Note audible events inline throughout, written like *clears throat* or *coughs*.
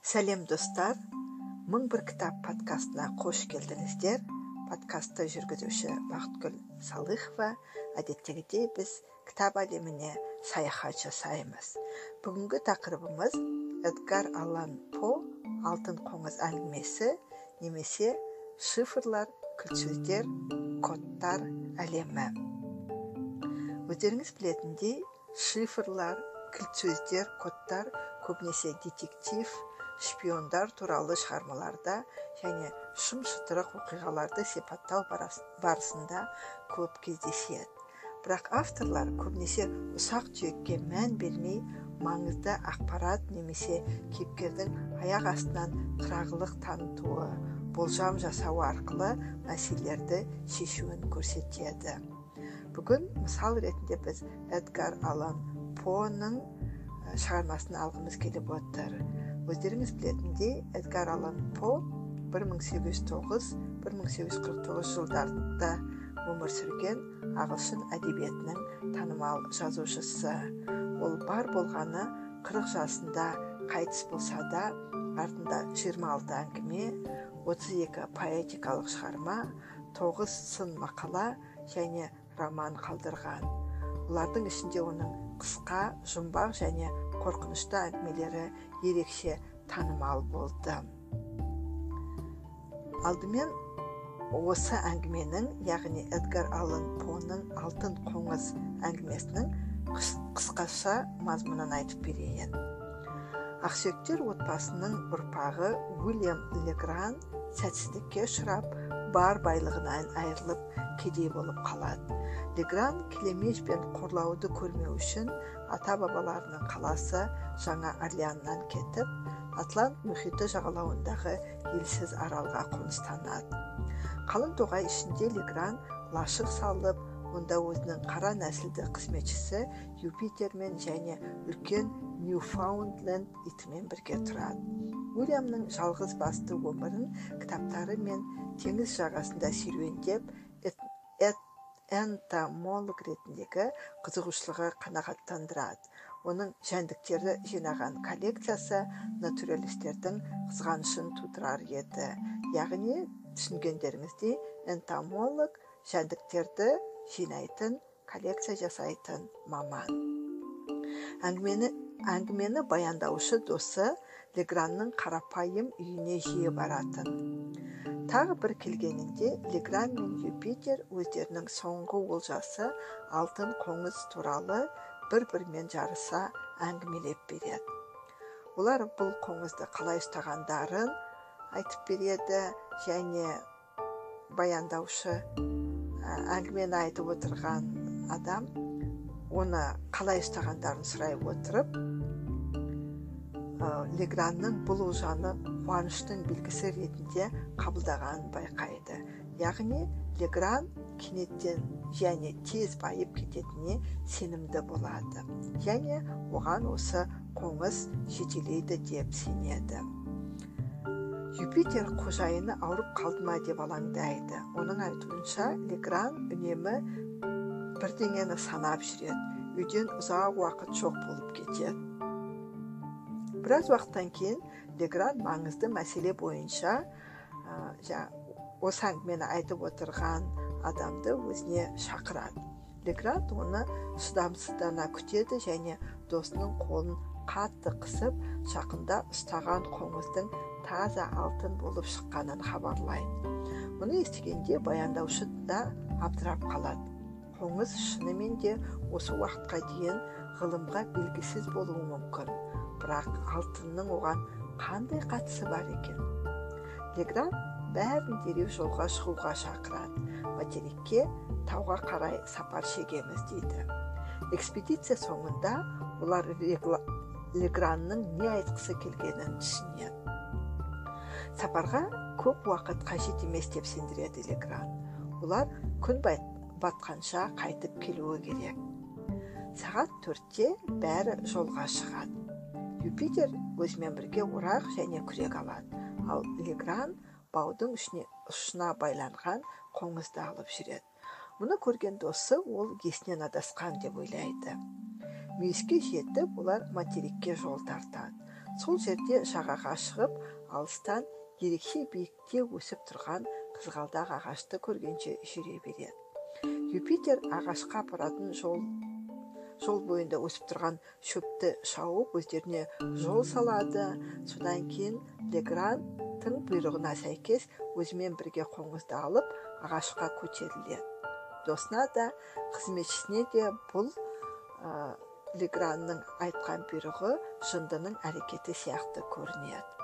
сәлем достар. Мың бір кітап подкастына қош келдіңіздер. Подкастты жүргізуші бақытгүл салыхова. Әдеттегідей біз кітап әлеміне саяхат жасаймыз. Бүгінгі тақырыбымыз эдгар аллан по алтын қоңыз әңгімесі немесе шифрлар кілт кодтар әлемі өздеріңіз білетіндей шифрлар кілт сөздер кодтар көбінесе детектив шпиондар туралы шығармаларда және шым шытырық оқиғаларды сипаттау барысында көп кездеседі. Бірақ авторлар көбінесе ұсақ түйекке мән бермей маңызды ақпарат немесе кейіпкердің аяқ астынан қырағылық танытуы болжам жасауы арқылы мәселелерді шешуін көрсетеді. Бүгін мысал ретінде біз эдгар алан поның шығармасын алғымыз келіп отыр. Өздеріңіз білетіндей эдгар алан по 1809-1849 жылдарда өмір сүрген ағылшын әдебиетінің танымал жазушысы. Ол бар болғаны 40 жасында қайтыс болса да артында 26 әңгіме 32 поэтикалық шығарма 9 сын мақала және роман қалдырған. Олардың ішінде оның қысқа жұмбақ және қорқынышты әңгімелері ерекше танымал болды. Алдымен осы әңгіменің яғни эдгар аллан поның алтын қоңыз әңгімесінің қысқаша мазмұнын айтып берейін. Ақсүйектер отбасының ұрпағы уильям легран сәтсіздікке ұшырап бар байлығынан айырылып кедей болып қалады. Легран келемеж бен қорлауды көрмеу үшін ата бабаларының қаласы жаңа орлеаннан кетіп атлант мұхиты жағалауындағы елсіз аралға қоныстанады. Қалың тоғай ішінде легран лашық салып онда өзінің қара нәсілді қызметшісі юпитермен және үлкен ньюфаундленд итімен бірге тұрады. Уильямның жалғыз басты өмірін кітаптары мен теңіз жағасында серуендеп энтомолог ретіндегі қызығушылығы қанағаттандырады. Оның жәндіктерді жинаған коллекциясы натуралистердің қызғанышын тудырар еді. Яғни түсінгендеріңіздей энтомолог жәндіктерді жинайтын коллекция жасайтын маман. Әңгімені әңгімені баяндаушы досы легранның қарапайым үйіне жиі баратын. Тағы бір келгенінде легран мен юпитер өздерінің соңғы олжасы алтын қоңыз туралы бір бірімен жарыса әңгімелеп береді. Олар бұл қоңызды қалай ұстағандарын айтып береді және баяндаушы әңгімені айтып отырған адам оны қалай ұстағандарын сұрай отырып легранның бұл олжаны қуаныштың белгісі ретінде қабылдағанын байқайды. Яғни легран кенеттен және тез байып кететініне сенімді болады. Және оған осы қоңыз жетелейді деп сенеді. Юпитер қожайыны ауырып қалды ма деп алаңдайды. Оның айтуынша легран үнемі бірдеңені санап жүреді. Үйден ұзақ уақыт жоқ болып кетеді. Біраз уақыттан кейін легран маңызды мәселе бойынша ә, осы әңгімені айтып отырған адамды өзіне шақырады. Легранд оны шыдамсыздана күтеді және досының қолын қатты қысып жақында ұстаған қоңыздың таза алтын болып шыққанын хабарлайды. Мұны естігенде баяндаушы да абдырап қалады. Қоңыз шынымен де осы уақытқа дейін ғылымға белгісіз болуы мүмкін. Бірақ алтынның оған қандай қатысы бар екен? Легран бәрін дереу жолға шығуға шақырады. Материкке тауға қарай сапар шегеміз дейді. Экспедиция соңында олар легранның не айтқысы келгенін түсінеді. Сапарға көп уақыт қажет емес деп сендіреді легран олар күн батқанша қайтып келуі керек. Сағат төртте бәрі жолға шығады. Юпитер өзімен бірге орақ және күрек алады. Ал легран баудың үшіне, ұшына байланған қоңызды алып жүреді. Мұны көрген досы ол есінен адасқан деп ойлайды. Мүйіске жетіп олар материкке жол тартады. Сол жерде жағаға шығып алыстан ерекше биікте өсіп тұрған қызғалдақ ағашты көргенше жүре береді. Юпитер ағашқа апаратын жол жол бойында өсіп тұрған шөпті шауып өздеріне жол салады. Содан кейін легранттың бұйрығына сәйкес өзімен бірге қоңызды алып ағашқа көтеріледі. Досына да қызметшісіне де бұл легранның айтқан бұйрығы жындының әрекеті сияқты көрінеді.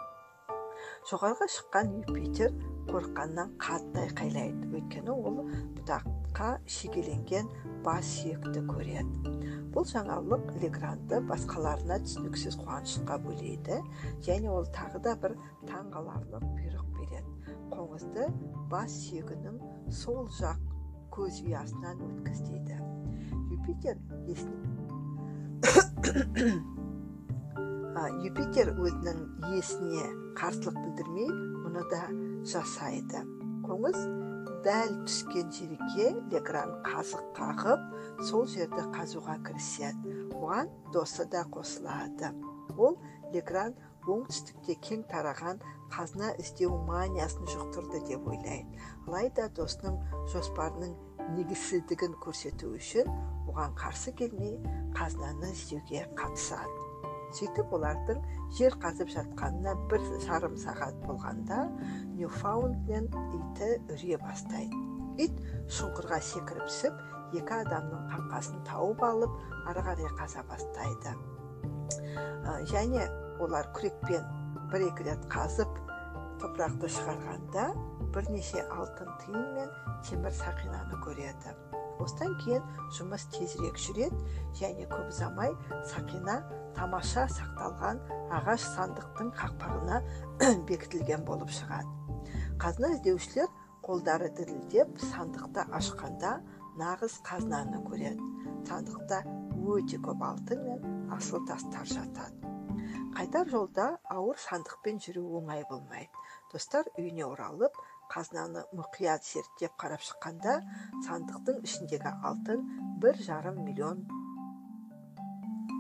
Жоғарғы шыққан юпитер қорыққаннан қатты айқайлайды. Өйткені ол бұтаққа шегеленген бас сүйекті көреді. Бұл жаңалық легранды басқаларына түсініксіз қуанышқа бөлейді және ол тағы да бір таңғаларлық бұйрық береді. Қоңызды бас сүйегінің сол жақ көз ұясынан өткіз дейді юпитер *coughs* юпитер өзінің иесіне қарсылық білдірмей мұны да жасайды. Қоңыз дәл түскен жерге легран қазық қағып сол жерді қазуға кіріседі. Оған досы да қосылады. Ол легран оңтүстікте кең тараған қазына іздеу маниясын жұқтырды деп ойлайды. Алайда досының жоспарының негізсіздігін көрсету үшін оған қарсы келмей қазынаны іздеуге қатысады. Сөйтіп олардың жер қазып жатқанына бір жарым сағат болғанда ньюфаундленд иті үре бастайды ит шұңқырға секіріп түсіп екі адамның қаңқасын тауып алып ары қарай қаза бастайды және олар күрекпен бір екі рет қазып топырақты шығарғанда бірнеше алтын тиын мен темір сақинаны көреді осыдан кейін жұмыс тезірек жүреді және көп ұзамай сақина тамаша сақталған ағаш сандықтың қақпағына бекітілген болып шығады қазына іздеушілер қолдары дірілдеп сандықты ашқанда нағыз қазынаны көреді сандықта өте көп алтын мен асыл тастар жатады қайтар жолда ауыр сандықпен жүру оңай болмайды достар үйіне оралып қазынаны мұқият зерттеп қарап шыққанда сандықтың ішіндегі алтын бір жарым миллион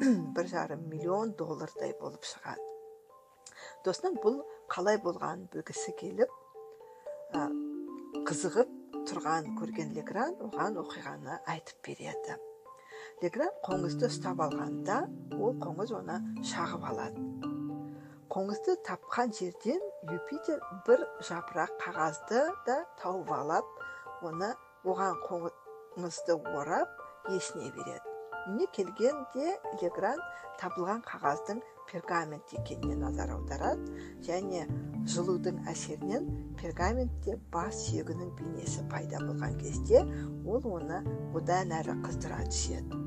*clears throat* бір жарым миллион доллардай болып шығады. Досының бұл қалай болғанын білгісі келіп қызығып тұрған көрген легран оған оқиғаны айтып береді. Легран қоңызды ұстап алғанда ол қоңыз оны шағып алады. Қоңызды тапқан жерден юпитер бір жапырақ қағазды да тауып алып оны оған қоңызды орап есіне береді. Үйіне келгенде легран табылған қағаздың пергамент екеніне назар аударады. Және жылудың әсерінен пергаментте бас сүйегінің бейнесі пайда болған кезде ол оны одан әрі қыздыра түседі.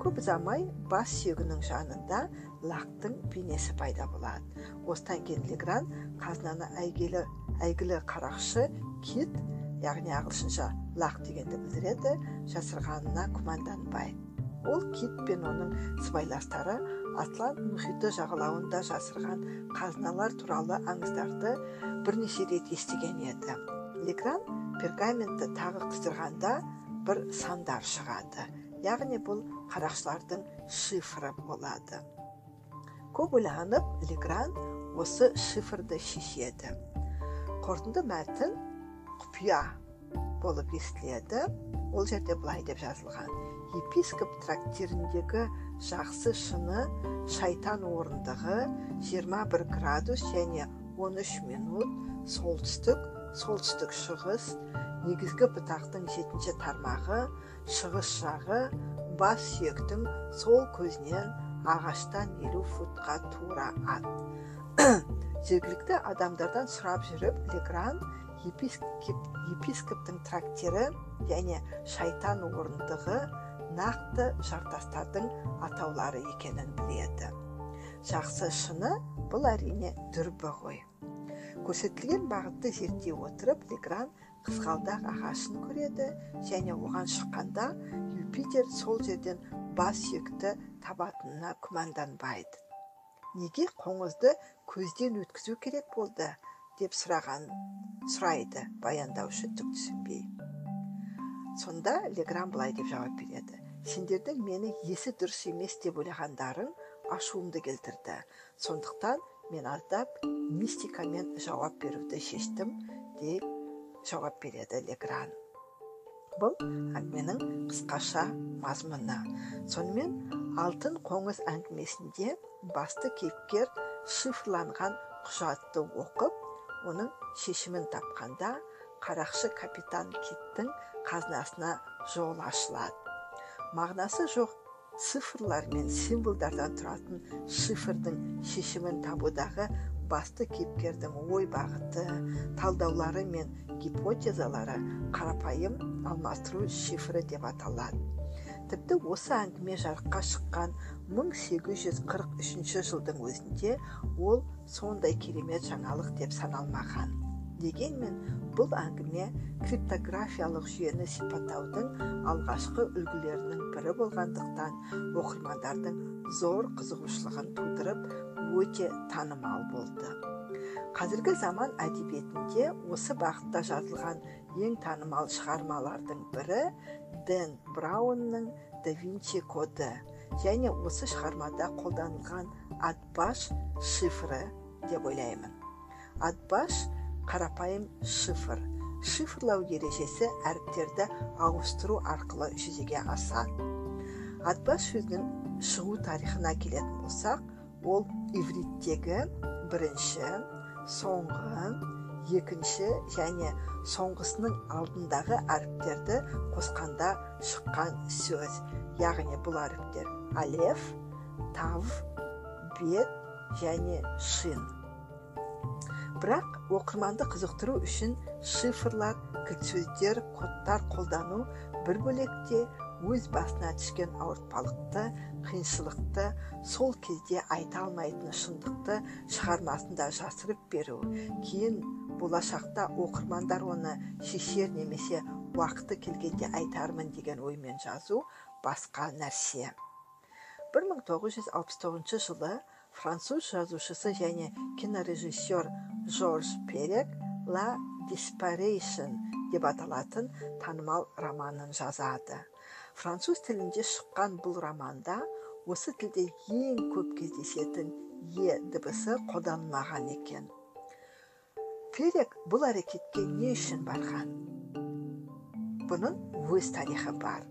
Көп ұзамай бас сүйегінің жанында лақтың бейнесі пайда болады. Осыдан кейін легран қазынаны әйгілі әйгілі қарақшы кит яғни ағылшынша лақ дегенді білдіреді жасырғанына күмәнданбайды ол кит пен оның сыбайластары атлант мұхиты жағалауында жасырған қазыналар туралы аңыздарды бірнеше рет естіген еді. Легран пергаментті тағы қыздырғанда бір сандар шығады. Яғни бұл қарақшылардың шифры болады көп ойланып легран осы шифрды шешеді қорытынды мәтін құпия болып естіледі ол жерде былай деп жазылған епископ трактиріндегі жақсы шыны шайтан орындығы 21 градус және 13 минут солтүстік солтүстік шығыс негізгі бұтақтың жетінші тармағы шығыс жағы бас сүйектің сол көзінен ағаштан елу футқа тура ат. *coughs* Жергілікті адамдардан сұрап жүріп легран епископтың трактирі және шайтан орындығы нақты жартастардың атаулары екенін біледі. Жақсы шыны бұл әрине дүрбі ғой. Көрсетілген бағытты зерттей отырып легран қызғалдақ ағашын көреді және оған шыққанда юпитер сол жерден бас сүйекті табатынына күмәнданбайды. Неге қоңызды көзден өткізу керек болды деп сұраған сұрайды баяндаушы түк түсінбей. Сонда легран былай деп жауап береді. Сендердің мені есі дұрыс емес деп ойлағандарың ашуымды келтірді. Сондықтан мен аздап мистикамен жауап беруді шештім деп жауап береді легран бұл әңгіменің қысқаша мазмұны. Сонымен алтын қоңыз әңгімесінде басты кейіпкер шифрланған құжатты оқып оның шешімін тапқанда қарақшы капитан киттің қазынасына жол ашылады. Мағынасы жоқ цифрлар мен символдардан тұратын шифрдың шешімін табудағы басты кейіпкердің ой бағыты талдаулары мен гипотезалары қарапайым алмастыру шифрі деп аталады. Тіпті осы әңгіме жарыққа шыққан 1843 жылдың өзінде ол сондай керемет жаңалық деп саналмаған. Дегенмен бұл әңгіме криптографиялық жүйені сипаттаудың алғашқы үлгілерінің бірі болғандықтан оқырмандардың зор қызығушылығын тудырып өте танымал болды. Қазіргі заман әдебиетінде осы бағытта жазылған ең танымал шығармалардың бірі дэн браунның да винчи коды және осы шығармада қолданылған атбаш шифры деп ойлаймын. Атбаш қарапайым шифр. Шифрлау ережесі әріптерді ауыстыру арқылы жүзеге асады. Атбас сөзінің шығу тарихына келетін болсақ ол ивриттегі бірінші соңғы екінші және соңғысының алдындағы әріптерді қосқанда шыққан сөз яғни бұл әріптер алеф тав бет және шин бірақ оқырманды қызықтыру үшін шифрлар сөздер кодтар қолдану бір бөлекте өз басына түскен ауыртпалықты қиыншылықты сол кезде айта алмайтын шындықты шығармасында жасырып беру кейін болашақта оқырмандар оны шешер немесе уақыты келгенде айтармын деген оймен жазу басқа нәрсе. 1969 жылы француз жазушысы және кинорежиссер жорж перек ла диспарейшн деп аталатын танымал романын жазады. Француз тілінде шыққан бұл романда осы тілде ең көп кездесетін е дыбысы қолданылмаған екен. Перек бұл әрекетке не үшін барған? Бұның өз тарихы бар.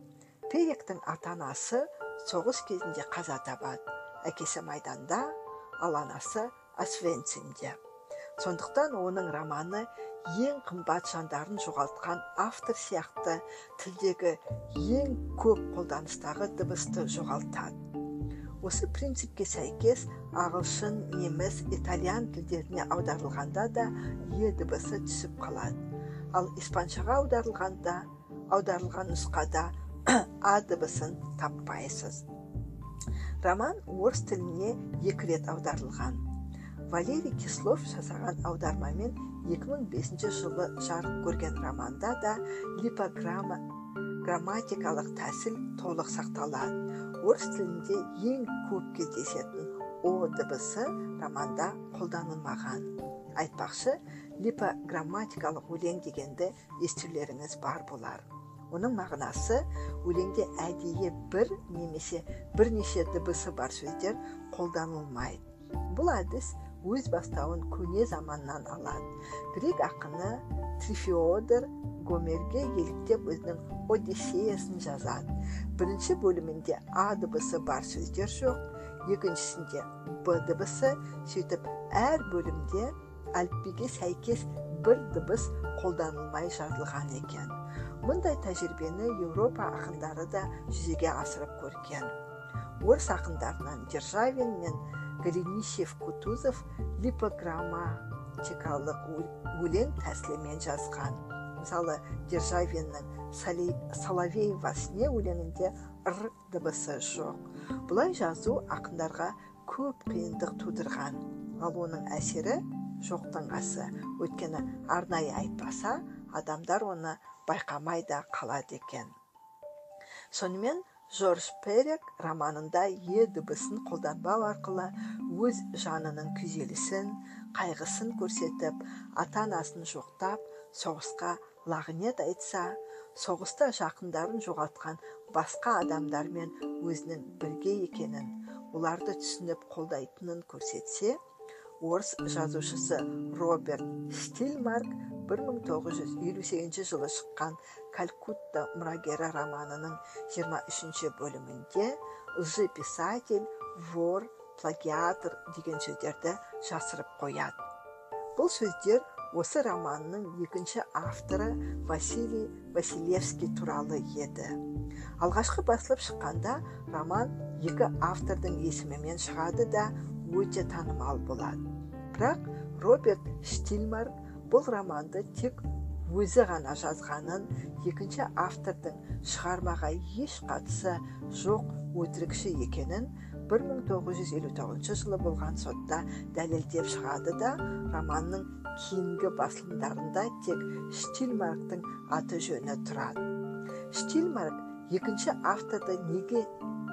Перектің ата анасы соғыс кезінде қаза табады. Әкесі майданда ал анасы освенцимде. Сондықтан оның романы ең қымбат жандарын жоғалтқан автор сияқты тілдегі ең көп қолданыстағы дыбысты жоғалтады. Осы принципке сәйкес ағылшын неміс итальян тілдеріне аударылғанда да е дыбысы түсіп қалады. Ал испаншаға аударылғанда аударылған нұсқада *clears throat* а дыбысын таппайсыз. Роман орыс тіліне екі рет аударылған. Валерий кислов жасаған аудармамен 2005 жылы жарық көрген романда да липограмма грамматикалық тәсіл толық сақталады. Орыс тілінде ең көп кездесетін о дыбысы романда қолданылмаған. Айтпақшы липограмматикалық өлең дегенді естулеріңіз бар болар. Оның мағынасы өлеңде әдейі бір немесе бірнеше дыбысы бар сөздер қолданылмайды. Бұл әдіс өз бастауын көне заманнан алады. Грек ақыны трифеодор гомерге еліктеп өзінің одиссеясын жазады. Бірінші бөлімінде а дыбысы бар сөздер жоқ. Екіншісінде б дыбысы сөйтіп әр бөлімде әліпбиге сәйкес бір дыбыс қолданылмай жазылған екен. Мұндай тәжірибені еуропа ақындары да жүзеге асырып көрген. Орыс ақындарынан державин мен голенищев кутузов липограмматикалық өлең тәсілімен жазған мысалы державиннің соловей сне өлеңінде р дыбысы жоқ. Бұлай жазу ақындарға көп қиындық тудырған. Ал оның әсері жоқтың қасы өйткені арнайы айтпаса адамдар оны байқамай да қалады екен. Сонымен жорж перек романында е дыбысын қолданбау арқылы өз жанының күйзелісін қайғысын көрсетіп ата анасын жоқтап соғысқа лағынет айтса соғыста жақындарын жоғалтқан басқа адамдармен өзінің бірге екенін оларды түсініп қолдайтынын көрсетсе орыс жазушысы роберт стильмарк 1958 жылы шыққан калькутта мұрагері романының 23 бөлімінде лжи писатель вор плагиатор деген сөздерді жасырып қояды. Бұл сөздер осы романның екінші авторы василий василевский туралы еді. Алғашқы басылып шыққанда роман екі автордың есімімен шығады да өте танымал болады бірақ роберт штильмар бұл романды тек өзі ғана жазғанын екінші автордың шығармаға еш қатысы жоқ өтірікші екенін 1959 жылы болған сотта дәлелдеп шығады да романның кейінгі басылымдарында тек штильмарктың аты жөні тұрады. Штильмарк екінші авторды неге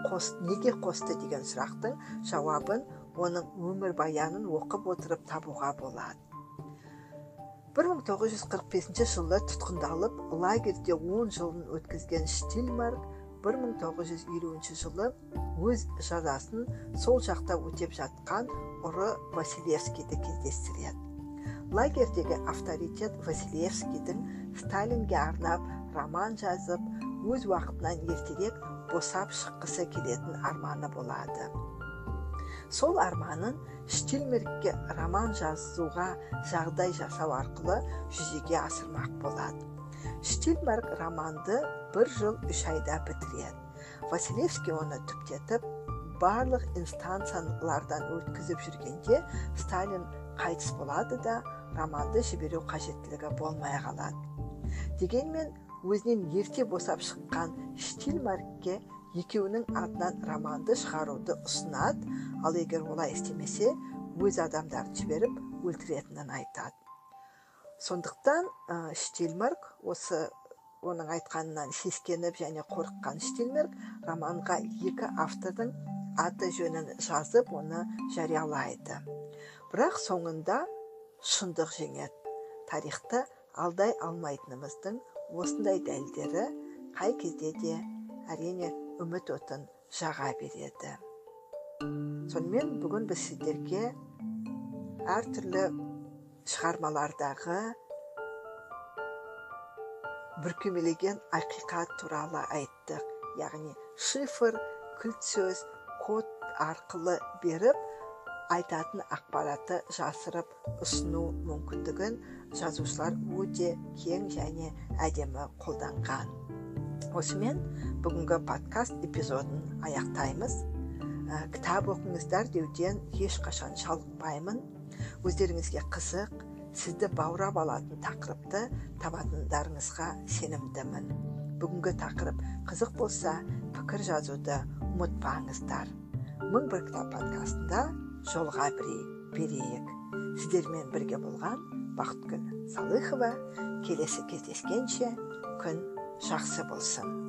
қос, неге қосты деген сұрақтың жауабын оның өмірбаянын оқып отырып табуға болады 1945 жылы тұтқындалып лагерьде 10 жылын өткізген штильмарк 1950 жылы өз жазасын сол жақта өтеп жатқан ұры василевскийді кездестіреді. Лагерьдегі авторитет василевскийдің сталинге арнап роман жазып өз уақытынан ертерек босап шыққысы келетін арманы болады. Сол арманын штильмеркке роман жазуға жағдай жасау арқылы жүзеге асырмақ болады. Штильмарк романды бір жыл үш айда бітіреді. Василевский оны түптетіп барлық инстанциялардан өткізіп жүргенде сталин қайтыс болады да романды жіберу қажеттілігі болмай қалады. Дегенмен өзінен ерте босап шыққан штильмаркке екеуінің атынан романды шығаруды ұсынады. Ал егер олай істемесе өз адамдарын жіберіп өлтіретінін айтады. Сондықтан ә, штильмарк осы оның айтқанынан сескеніп және қорыққан штильмарк романға екі автордың аты жөнін жазып оны жариялайды. Бірақ соңында шындық жеңеді. Тарихты алдай алмайтынымыздың осындай дәлдері қай кезде де әрине үміт отын жаға береді. Сонымен бүгін біз сіздерге әртүрлі шығармалардағы бүркемелеген ақиқат туралы айттық. Яғни шифр кілт сөз код арқылы беріп айтатын ақпаратты жасырып ұсыну мүмкіндігін жазушылар өте кең және әдемі қолданған. Осымен бүгінгі подкаст эпизодын аяқтаймыз. Ә, кітап оқыңыздар деуден ешқашан жалықпаймын өздеріңізге қызық сізді баурап алатын тақырыпты табатындарыңызға сенімдімін. Бүгінгі тақырып қызық болса пікір жазуды ұмытпаңыздар. Мың бір кітап подкастында жолға берейік. Сіздермен бірге болған бақытгүл салыхова. Келесі кездескенше күн жақсы болсын